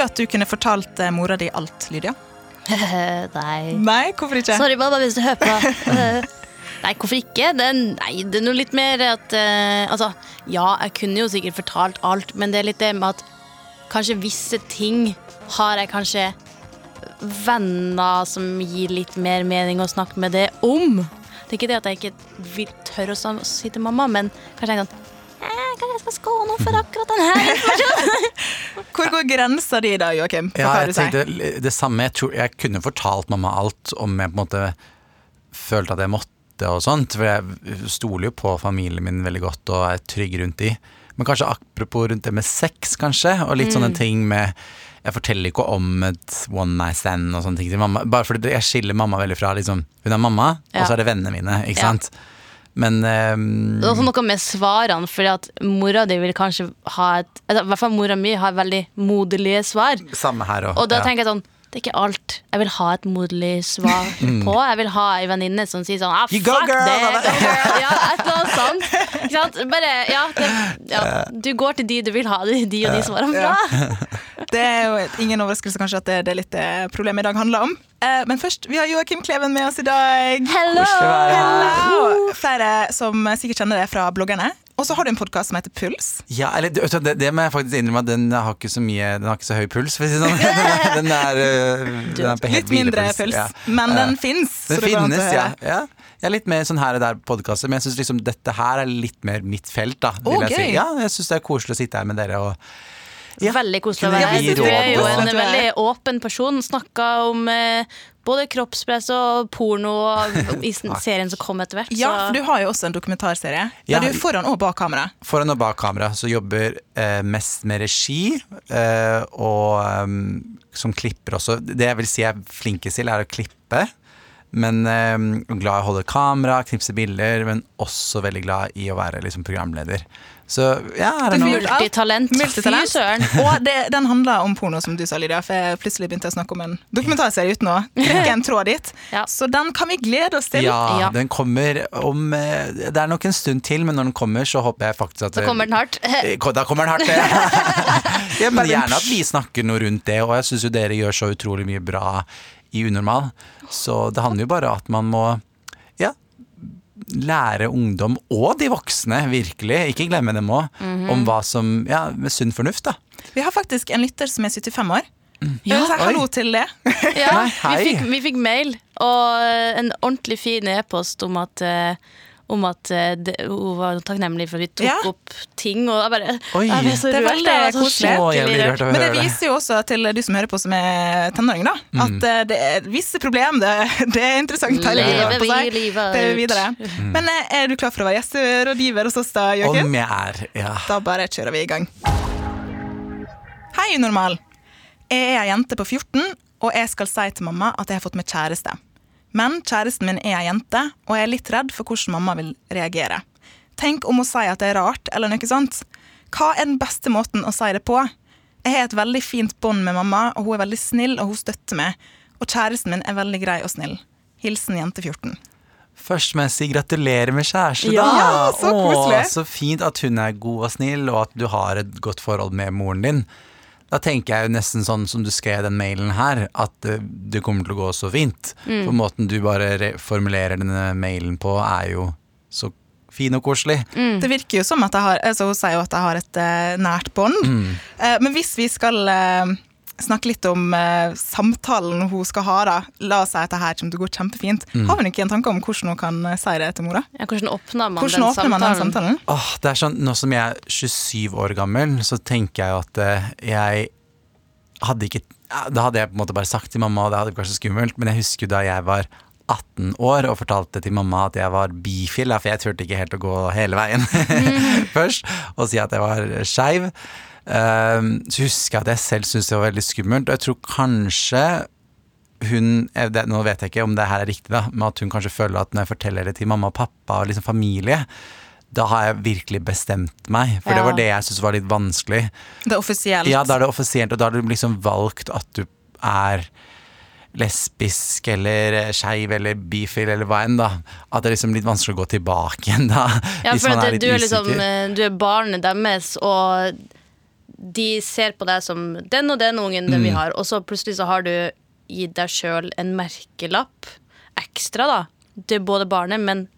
du at du kunne fortalt eh, mora di alt, Lydia? Nei. Nei, hvorfor ikke? Sorry, mamma, hvis du hører på. Nei, hvorfor ikke? Det nei, det er noe litt mer at uh, Altså, ja, jeg kunne jo sikkert fortalt alt, men det er litt det med at kanskje visse ting har jeg kanskje venner som gir litt mer mening å snakke med det om. Det er ikke det at jeg ikke vil tørre å si til mamma, men kanskje jeg Kanskje jeg skal skåne for akkurat denne her informasjonen? Hvor går grensa di da, Joakim? Ja, jeg tenkte det samme. Jeg, tror, jeg kunne fortalt mamma alt om jeg på en måte følte at jeg måtte og sånt. For jeg stoler jo på familien min veldig godt og er trygg rundt de. Men kanskje apropos rundt det med sex, kanskje, og litt Mm. sånne ting med Jeg forteller ikke om et one night stand og sånne ting til mamma. Bare fordi jeg skiller mamma veldig fra liksom Hun er mamma, Ja. og så er det vennene mine, ikke Ja. sant. Men um, Det også noe med svarene, at mora di vil kanskje ha et I hvert fall mora mi har veldig moderlige svar. samme her også, Og da tenker jeg sånn det er ikke alt jeg vil ha et moderlig svar på. Jeg vil ha ei venninne som sier sånn ah, You go, fuck girl! det, girl. Ja, et eller annet sånt. Ikke sant? Bare, ja, det, ja, du går til de du vil ha de, de og de svarene fra. Det er jo ingen overraskelse kanskje at det, det er litt det problemet i dag handler om. Eh, men først, vi har Joakim Kleven med oss i dag. Hello! Hello! Flere som sikkert kjenner det fra bloggerne. Og så har du en podkast som heter Puls. Ja, eller det, det må jeg faktisk innrømme at den har ikke så mye Den har ikke så høy puls, for å si det sånn. Den er, øh, den er på helt Litt mindre puls, puls, ja. men den Ja. fins. Den finnes, ja. ja. Jeg er litt mer sånn her og der podkaster, men jeg syns liksom dette her er litt mer mitt felt, da. Vil jeg si. Ja, jeg syns det er koselig å sitte her med dere og Ja. Veldig koselig å være her. Du er jo en veldig åpen person. Snakka om eh, både kroppspress og porno og i serien som kom etter hvert. Ja, for du har jo også en dokumentarserie Ja. der du er foran og bak kamera. Foran og bak kamera så jobber eh, mest med regi, eh, og um, som klipper også. Det jeg vil si jeg er flinkest til, er å klippe. Men eh, glad i å holde kamera, knipse bilder, men også veldig glad i å være liksom, programleder. Så ja, er det noe gjør. Multitalent. Fy søren. Og det, den handler om porno, som du sa, Lydia. For jeg plutselig begynte å snakke om en dokumentarserie uten å trekke en tråd dit. Ja. Så den kan vi glede oss til. Ja, Ja. den kommer om eh, Det er nok en stund til, men når den kommer, så håper jeg faktisk at Da kommer den hardt. Eh, Da kommer den hardt, ja, men gjerne at vi snakker noe rundt det, og jeg syns jo dere gjør så utrolig mye bra i Unormal. Så det handler jo bare om at man må lære ungdom, og de voksne, virkelig, ikke glemme dem òg, om hva som Ja, med sunn fornuft, da. Vi har faktisk en lytter som er 75 år. Jeg Ja. vil si hallo til det. Ja, Nei, vi, fikk, vi fikk mail og en ordentlig fin e-post om at eh, om at eh, det, hun var takknemlig for at vi tok Ja. opp ting. Og jeg bare Oi. jeg ble så Det er rørt. veldig var koselig. Å, Men det viser jo også til du som hører på som er tenåring, da, at eh, det er visse problem. Det, det er interessant å Lever livet. på seg. Det er ut. Mm. Men eh, er du klar for å være gjesterådgiver hos oss, da, Jørgen? Om jeg er, ja. Da bare kjører vi i gang. Hei, Unormal. Jeg er ei jente på 14, og jeg skal si til mamma at jeg har fått meg kjæreste. Men kjæresten min er ei jente, og jeg er litt redd for hvordan mamma vil reagere. Tenk om hun sier at det er rart, eller noe sånt. Hva er den beste måten å si det på? Jeg har et veldig fint bånd med mamma, og hun er veldig snill, og hun støtter meg. Og kjæresten min er veldig grei og snill. Hilsen jente 14. Først må jeg si gratulerer med kjæreste, Ja, da. så koselig. Å, så fint at hun er god og snill, og at du har et godt forhold med moren din. Da tenker jeg jo nesten sånn som du skrev den mailen her, at det kommer til å gå så fint. Mm. For måten du bare formulerer denne mailen på, er jo så fin og koselig. Det virker jo som at jeg har altså Hun sier jo at jeg har et uh, nært bånd. Eh, men hvis vi skal eh, snakke litt om eh, samtalen hun skal ha, da la oss si at det her kommer til å gå kjempefint. Har hun ikke en tanke om hvordan hun kan eh, si det til mora? Ja, hvordan åpner man Hvordan den åpner man den samtalen? samtalen? Åh, det er sånn, Nå som jeg er 27 år gammel, så tenker jeg jo at eh, jeg hadde ikke Da hadde jeg på en måte bare sagt til mamma, og det hadde vært så skummelt, men jeg husker jo da jeg var 18 år og fortalte til mamma at jeg var bifil, for jeg turte ikke helt å gå hele veien først, og si at jeg var skeiv. Ehm, så husker jeg at jeg selv syntes det var veldig skummelt. Og jeg tror kanskje hun eh, det, Nå vet jeg ikke om det her er riktig, da, men at hun kanskje føler at når jeg forteller det til mamma og pappa og liksom familie, da har jeg virkelig bestemt meg. For det var det jeg syntes var litt vanskelig. Det er offisielt. Ja, da er det offisielt, og da har du liksom valgt at du er lesbisk eller skeiv eller bifil eller hva enn, da. At det er liksom litt vanskelig å gå tilbake igjen, da. Ja, for er du er liksom eh, Du er barnet deres, og de ser på deg som den og den ungen den Mm. vi har, og så plutselig så har du gitt deg sjøl en merkelapp ekstra, da. Til både barnet, men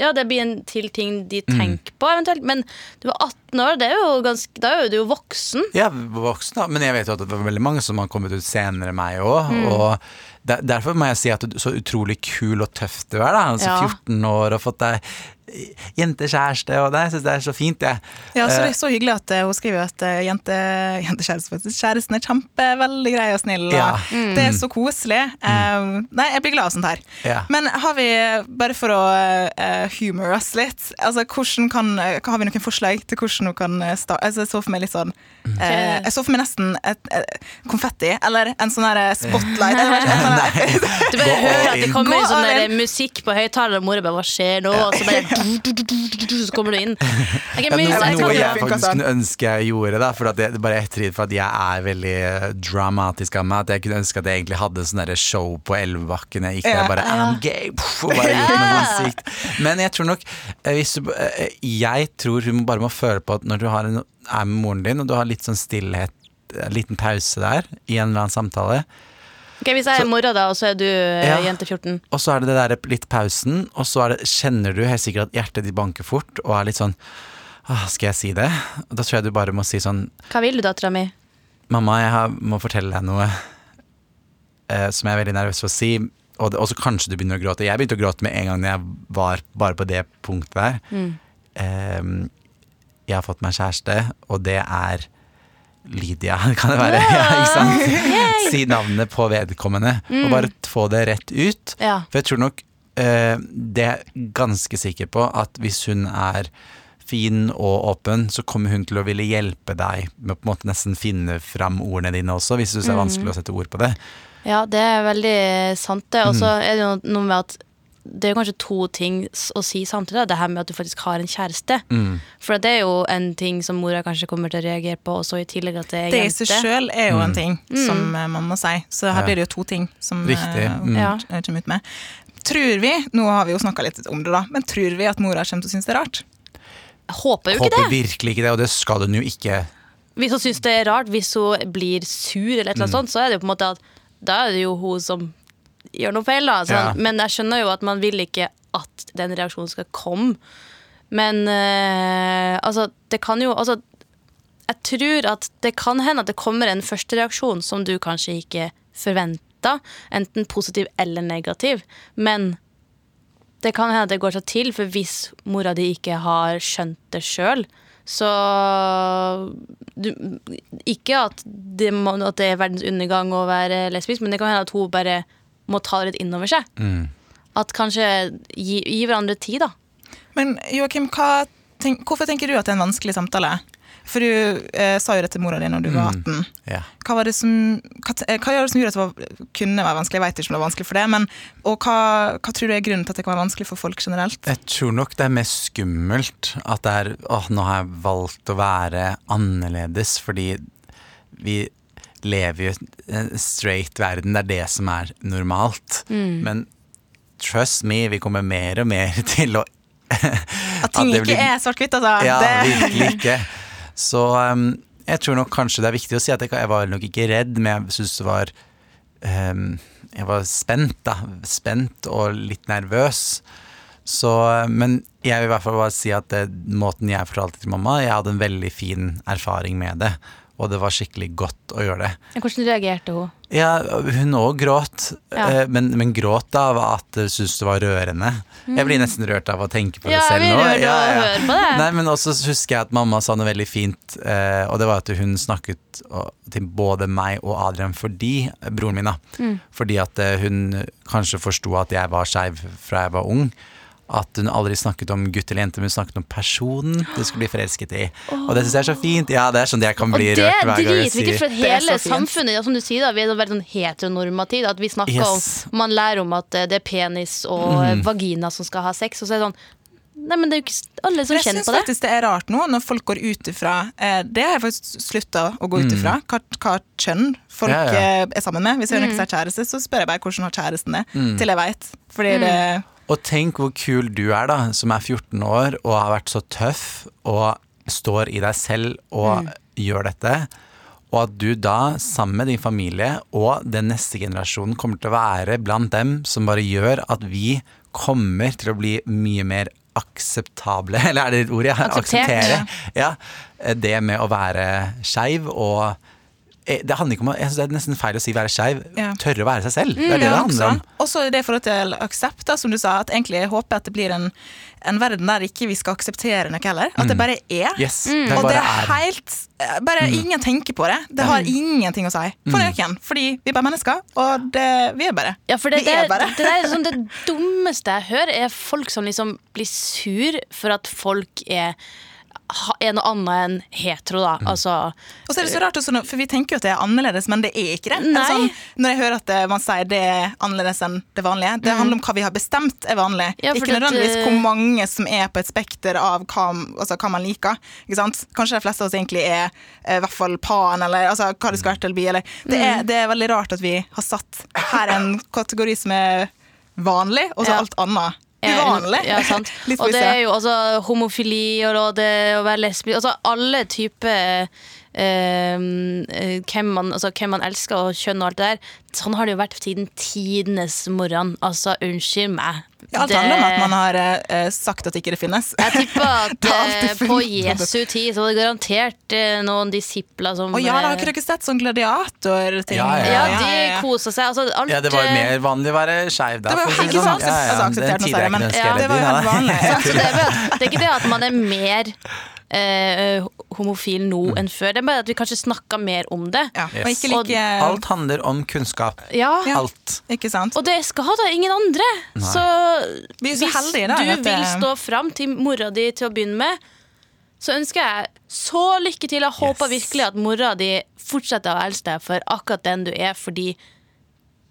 ja, det blir en til ting de Mm. tenker på, eventuelt. Men du var 18 år, det er jo ganske, da er jo du jo voksen. Ja, voksen, da. Men jeg vet jo at det var veldig mange som har kommet ut senere enn meg òg. Mm. Og der, derfor må jeg si at du, så utrolig kul og tøff du er. da Altså Ja. 14 år og fått deg jentekjæreste, og det jeg synes det er så fint, jeg. Ja, så det Eh, er så hyggelig at eh, hun skriver at eh, jente, jentekjæresten faktisk, kjæresten er kjempe, veldig grei og snill. Og Ja. Mm. Det er så koselig. Eh, nei, jeg blir glad av sånt her. Ja. Men har vi, bare for å uh, humor oss litt, altså hvordan kan, har vi noen forslag til hvordan hun kan starte? Altså, jeg så for meg litt sånn eh, Jeg så for meg nesten et, et konfetti, eller en sånn her spotlight. Eller, eller. Du bare hører at det kommer sånn der musikk på høyttaler, og mora bare 'hva skjer nå?' Og så bare Så kommer du inn. Ok, Ja, noe, jeg noe jeg faktisk sånn. kunne ønske jeg gjorde, da, for at det, det er bare ettertid for at jeg er veldig eh, dramatisk av meg. At jeg kunne ønske at jeg egentlig hadde sånn show på Elvebakken. Jeg gikk der bare I'm gay! Puff, og bare gjort noe sykt. Men jeg tror nok eh, hvis du, eh, Jeg tror hun bare må føle på at når du har en, er med moren din, og du har litt sånn stillhet, en liten pause der, i en eller annen samtale, Ok, Hvis jeg er mora, da, og så er du eh, Ja. jente 14 og så er det det der litt pausen, og så er det, kjenner du helt sikkert at hjertet ditt banker fort, og er litt sånn skal jeg si det? Og da tror jeg du bare må si sånn Hva vil du, dattera mi? Mamma, jeg har, må fortelle deg noe eh, som jeg er veldig nervøs for å si. Og det- og så kanskje du begynner å gråte. Jeg begynte å gråte med en gang jeg var bare på det punktet der. Eh, jeg har fått meg kjæreste, og det er Lydia, kan det være? Ja, ikke sant? Si navnet på vedkommende, og bare få det rett ut. Ja. For jeg tror nok eh, det er ganske sikker på at hvis hun er fin og åpen, så kommer hun til å ville hjelpe deg med å på en måte nesten finne fram ordene dine også, hvis du synes det er vanskelig å sette ord på det. Ja, det er veldig sant, det. Og så Mm. er det jo noe med at det er kanskje to ting å si samtidig. Det her med at du faktisk har en kjæreste. Mm. For det er jo en ting som mora kanskje kommer til å reagere på, og så i tillegg at det er Det i seg sjøl er jo Mm. en ting som eh, man må si. Så her Ja. blir det jo to ting som Riktig. eh, Mm. Uh, kommer ut med. Tror vi, nå har vi jo snakka litt om det, da, men tror vi at mora kommer til å synes det er rart? Jeg håper jo ikke Håper det. virkelig ikke det, og det skal hun jo ikke. Hvis hun syns det er rart, hvis hun blir sur, eller et eller Mm. annet sånt, så er det jo på en måte at da er det jo hun som gjør noe feil. da sånn. Ja. Men jeg skjønner jo at man vil ikke at den reaksjonen skal komme. Men eh, altså, det kan jo altså, Jeg tror at det kan hende at det kommer en førstereaksjon som du kanskje ikke forventa. Enten positiv eller negativ. Men det kan hende at det går seg til, for hvis mora di ikke har skjønt det sjøl, så du, Ikke at det, at det er verdens undergang å være lesbisk, men det kan hende at hun bare må ta det litt inn over seg. Mm. At kanskje gi, gi hverandre tid, da. Men Joakim, hva tenk, hvorfor tenker du at det er en vanskelig samtale? For du eh, sa jo det til mora di når du var 18. Yeah. Hva, var det som, hva, eh, hva gjør det som gjorde at det var, kunne være vanskelig? Jeg vet ikke om det var vanskelig for det, men og hva, hva tror du er grunnen til at det kan være vanskelig for folk generelt? Jeg tror nok det er mest skummelt at det er åh, nå har jeg valgt å være annerledes, fordi vi lever jo i en straight verden, det er det som er normalt. Men trust me, vi kommer mer og mer til å At ting det ikke er svart-hvitt, altså. Ja, det, virkelig ikke. Så um, jeg tror nok kanskje det er viktig å si at jeg, jeg var nok ikke redd, men jeg syns det var um, Jeg var spent, da. Spent og litt nervøs. Så, men jeg vil i hvert fall bare si at det, måten jeg fortalte til mamma, jeg hadde en veldig fin erfaring med det. Og det var skikkelig godt å gjøre det. Hvordan reagerte hun? Ja, hun òg gråt, Ja. eh, men, men gråt av at hun syntes det var rørende. Jeg blir nesten rørt av å tenke på det Ja, selv nå. Ja, ja. på det. Nei, men også husker jeg at mamma sa noe veldig fint, eh, og det var at hun snakket til både meg og Adrian fordi broren min, da. Mm. Fordi at eh, hun kanskje forsto at jeg var skeiv fra jeg var ung. At hun aldri snakket om gutt eller jente, men hun snakket om personen du skulle bli forelsket i. Og det syns jeg er så fint. Ja, det er sånn jeg kan bli det rørt er hver gang jeg sier for Det er hele så fint. samfunnet ja, som du sier da, vi er veldig sånn heteronormative. At vi snakker Yes. om Man lærer om at eh, det er penis og Mm. vagina som skal ha sex, og så er det sånn Nei, men det er jo ikke alle som Jeg kjenner syns på det. faktisk det er rart nå, når folk går ut ifra eh, Det har jeg faktisk slutta å gå ut ifra. Hva, hva kjønn folk Ja, ja. eh, er sammen med. Hvis jeg Mm. har noen kjæreste, så spør jeg bare hvordan har kjæresten det. Til jeg veit. Fordi Mm. det Og tenk hvor kul du er, da, som er 14 år og har vært så tøff og står i deg selv og Mm. gjør dette. Og at du da, sammen med din familie og den neste generasjonen, kommer til å være blant dem som bare gjør at vi kommer til å bli mye mer akseptable, eller er det et ord? Ja, akseptere. Ja, det med å være skeiv og det handler ikke om jeg synes Det er nesten feil å si være skeiv. Ja. Tørre å være seg selv. Det er det Ja, det handler om. også, også det i forhold til aksept, da, som du sa. At egentlig jeg håper at det blir en, en verden der ikke vi skal akseptere noe heller. At det bare er. Mm. Yes, det Og bare det er er. Mm. helt Bare mm. ingen tenker på det. Det har ingenting å si for noen. Fordi vi er bare mennesker, og det, vi er bare. Ja, for det, vi det, er bare. det, er liksom det dummeste jeg hører, er folk som liksom blir sur for at folk er, er noe annet enn hetero, da. Altså Og så er det så rart, også, for vi tenker jo at det er annerledes, men det er ikke det. Sånn, når jeg hører at eh, man sier det er annerledes enn det vanlige, det handler om hva vi har bestemt er vanlig. Ja, ikke nødvendigvis eh, hvor mange som er på et spekter av hva, altså, hva man liker. Ikke sant? Kanskje de fleste av oss egentlig er eh, i hvert fall pan, eller altså, hva det skal være til bli. Eller. Det, Mm. er, det er veldig rart at vi har satt her en kategori som er vanlig, og så Ja. alt annet uvanlig. Ja, sant. Og det er jo altså homofili og det å være lesbisk Altså alle typer eh, eh, hvem, man, altså, hvem man elsker og kjønn og alt det der. Sånn har det jo vært siden tidenes morgen. Altså, unnskyld meg. Ja, alt Det- handler om at man har eh, sagt at ikke det finnes. Jeg tipper at eh, på Jesu tid så var det garantert eh, noen disipler som Å ja, da har eh, ikke dere sett sånn gladiatorting? Ja, ja, ja, de ja. kosa seg. Altså, alt, Ja, det var jo mer vanlig å være skeiv da. Det var jo ikke sånn. sant? Altså, akseptert noe særlig, men- Det var jo helt vanlig. Så det, er det er ikke det at man er mer eh, homofil nå Mm. enn før. Det er bare at vi kanskje snakker mer om det. Ja, Yes. og ikke Og Alt handler om kunnskap. Ja. Alt. Ikke sant? Og det skal da ingen andre. Så Vi er så hvis heldige, da, du vil stå fram til mora di til å begynne med, så ønsker jeg så lykke til. Jeg håper Yes. virkelig at mora di fortsetter å elske deg for akkurat den du er, fordi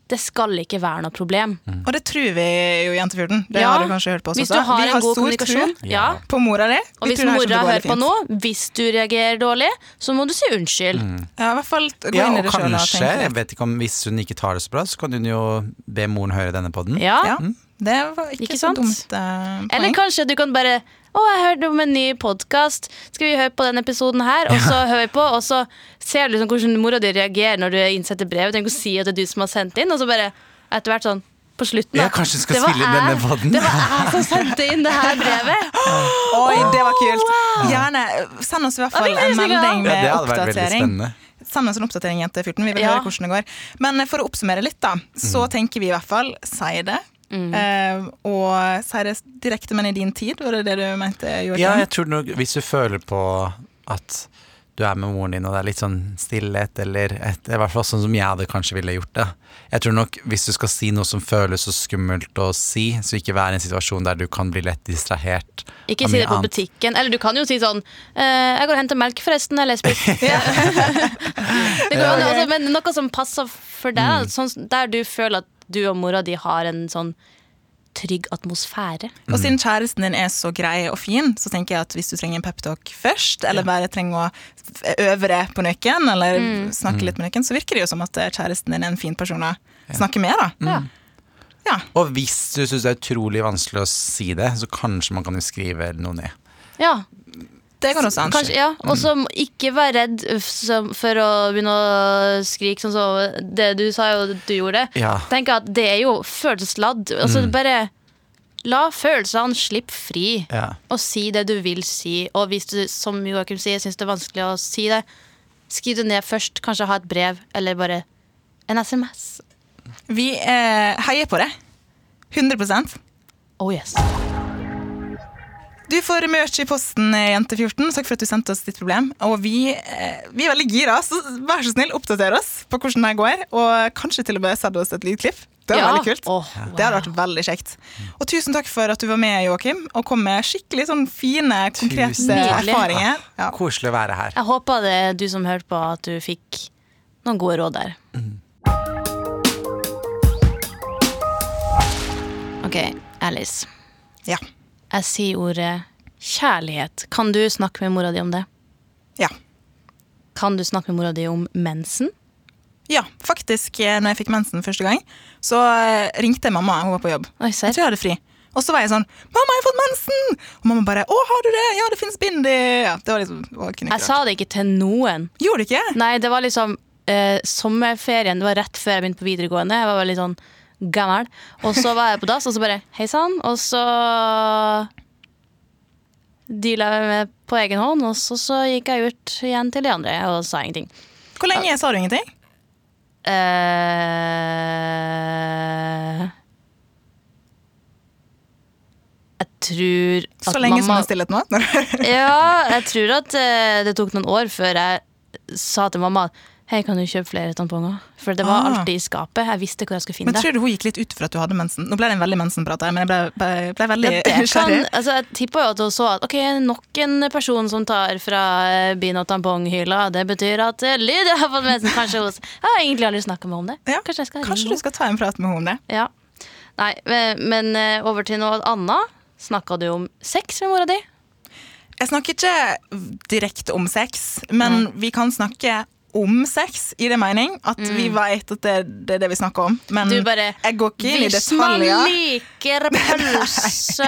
det skal ikke være noe problem. Og det tror vi jo i Jentefjorden. Det Ja, har du kanskje hørt på oss Hvis også. du har vi en god stor kommunikasjon. tro Ja. på mora di. Og hvis mora hører på noe, nå, hvis du reagerer dårlig, så må du si unnskyld. Ja, i hvert fall gå Ja, inn i det sjøl og kanskje, selv, jeg vet ikke om hvis hun ikke tar det så bra, så kan hun jo be moren høre denne podden. Ja. Ja, det var ikke, Ikke så sant? dumt poeng. Eller kanskje du kan bare Å, jeg hørte om en ny podkast. Skal vi høre på denne episoden her? Og så hører vi på, og så ser du liksom hvordan mora di reagerer når du innsetter brevet. Tenk å si at det er du som har sendt inn, og så bare etter hvert sånn på slutten. da. Ja, kanskje du skal spille inn denne podden. Det var jeg som sendte inn det her brevet. Oi, det var kult! Gjerne send oss i hvert fall en melding Ja, med veldig oppdatering. Send oss en oppdatering, Jente14. Vi vil Ja. høre hvordan det går. Men for å oppsummere litt, da, så Mm. tenker vi i hvert fall si det. Eh, og si det direkte, men i din tid, var det det du mente? Jordan? Ja, jeg tror nok hvis du føler på at du er med moren din, og det er litt sånn stillhet, eller et, i hvert fall sånn som jeg hadde kanskje ville gjort det. Jeg tror nok hvis du skal si noe som føles så skummelt å si, så ikke være i en situasjon der du kan bli lett distrahert. Ikke si det på annet. butikken. Eller du kan jo si sånn eh, 'Jeg går og henter melk, forresten. Jeg er lesbisk'. det går an, altså, men noe som passer for deg, Mm. sånn, der du føler at du og mora di har en sånn trygg atmosfære. Og siden kjæresten din er så grei og fin, så tenker jeg at hvis du trenger en peptalk først, eller bare trenger å øve deg på noen, eller Mm. snakke litt med noen, så virker det jo som at eh, kjæresten din er en fin person å snakke med, da. Ja. Ja. Og hvis du syns det er utrolig vanskelig å si det, så kanskje man kan jo skrive noe ned. ja. Det går også an. Kanskje, ja. Og så må ikke være redd for å begynne å skrike, sånn som det du sa jo du gjorde. Ja. Tenk at det er jo følelsesladd. Altså bare la følelsene slippe fri. Ja. Og si det du vil si. Og hvis du, som Joakim sier, syns det er vanskelig å si det, skriv det ned først. Kanskje ha et brev, eller bare en SMS. Vi eh, heier på det. 100% Oh yes. Du får merch i posten, eh, Jente14. Takk for at du sendte oss ditt problem. Og vi, eh, vi er veldig gira, så vær så snill, oppdater oss på hvordan det går. Og kanskje til og med send oss et lydklipp. Det var Ja. veldig kult. Åh, Det hadde vært veldig kjekt. Og tusen takk for at du var med, Joakim, og kom med skikkelig sånn fine, konkrete Tusen erfaringer. Ja. Koselig å være her. Jeg håper det du som hørte på, at du fikk noen gode råd der. Ok, Alice. Ja. Jeg sier ordet kjærlighet. Kan du snakke med mora di om det? ja. Kan du snakke med mora di om mensen? Ja, faktisk, eh, når jeg fikk mensen første gang, så eh, ringte jeg mamma. Hun var på jobb. Oi, Jeg tror jeg hadde fri. Og så var jeg sånn 'Mamma, jeg har fått mensen!' Og mamma bare 'Å, har du det? Ja, det fins bindi!' Ja, det var liksom det var Jeg sa det ikke til noen. Gjorde du ikke? Nei, det var liksom eh, sommerferien. Det var rett før jeg begynte på videregående. Jeg var veldig sånn gammel. Og så var jeg på dass, og så bare hei sann. Og så deala jeg med på egen hånd, og så, så gikk jeg ut igjen til de andre og sa ingenting. Hvor lenge sa du ingenting? Uh, jeg tror at Så lenge som det er stillhet nå? Ja, jeg tror at uh, det tok noen år før jeg sa til mamma Hei, kan du kjøpe flere tamponger? For det var Ah. alltid i skapet. Jeg visste hvor jeg skulle finne det. Men tror du hun gikk litt ut for at du hadde mensen? Nå ble det en veldig mensenprat her, men jeg ble, ble, ble veldig Ja, nysgjerrig. altså, jeg tippa jo at hun så at ok, nok en person som tar fra eh, bin- og tamponghylla. Det betyr at eh, Lydia har fått mensen. Kanskje hun Jeg har egentlig aldri snakka med henne om det. Ja, Kanskje skal Kanskje du skal ta en prat med henne om det? Ja. Nei, men, men eh, over til noe annet. Snakka du om sex med mora di? Jeg snakker ikke direkte om sex, men vi kan snakke om sex, i det mening at vi vet at det, det er det vi snakker om. Men Mm. Du bare jeg går ikke inn i detaljer. Hvis man liker pølse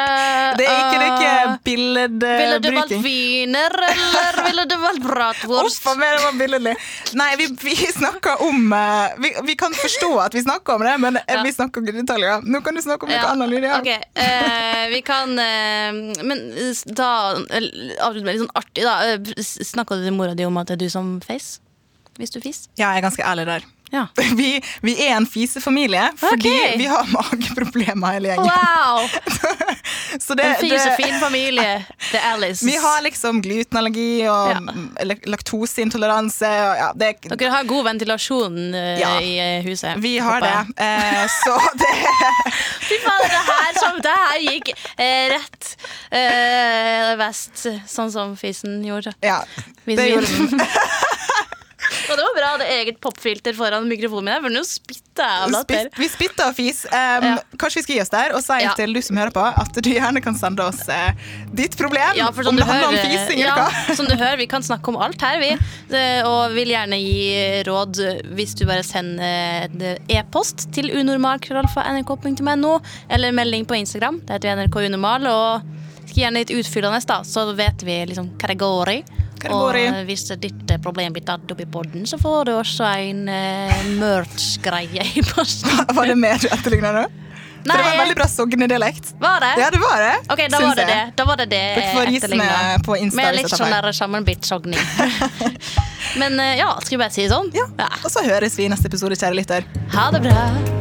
Det er ikke, det er ikke øh, Ville du valgt wiener, eller ville du valgt bratwurst? Uff det var billedlig. Nei, vi, vi snakker om uh, vi, vi kan forstå at vi snakker om det, men eh, Ja. vi snakker ikke detaljer. Nå kan du snakke om noe Ja, annet, Lydia. Okay. Uh, vi kan uh, Men da Avslutt med litt sånn artig, da. Snakka du til mora di om at det er du som face? Hvis du fiser? Ja, jeg er ganske ærlig der. Ja. Vi, vi er en fisefamilie fordi vi har mageproblemer hele gjengen. Wow! Så det, En fisefin familie. Det er Alice. vi har liksom glutenallergi og Ja. laktoseintoleranse. Og ja, det, Dere har god ventilasjon eh, Ja. i eh, huset. vi har det. Eh, så det Fy faen, det her, som, det her gikk eh, rett eh, vest, sånn som fisen gjorde. Ja. Hvis Det gjorde den. Bra jeg hadde eget popfilter foran mikrofonen min. Jeg av latter. Spit, vi spytter og fis. Um, Ja. Kanskje vi skal gi oss der og si Ja. til du som hører på, at du gjerne kan sende oss uh, ditt problem. Ja, om du, det handler om hører, fising ja, eller hva. som du hører, vi kan snakke om alt her, vi. Det- Og vil gjerne gi råd hvis du bare sender et e-post til unormal.nrk.no, eller melding på Instagram. Det heter NRK Unormal. Og skal gjerne litt utfyllende, da, så vet vi liksom hva det går i. Og hvis ditt eh, problem blir tatt opp i poden, så får du også en uh, merch-greie i posten. Var det mer du etterligna nå? For det var en veldig bra Sogne-dialekt. Var det? Ja, det var det. Ok, da var det det. Da var det det Dere får med på Insta Med litt sånn sammenbitt sogning. Men eh, ja, skal vi bare si det sånn? Ja. Og så høres vi i neste episode, kjære lytter. Ha det bra.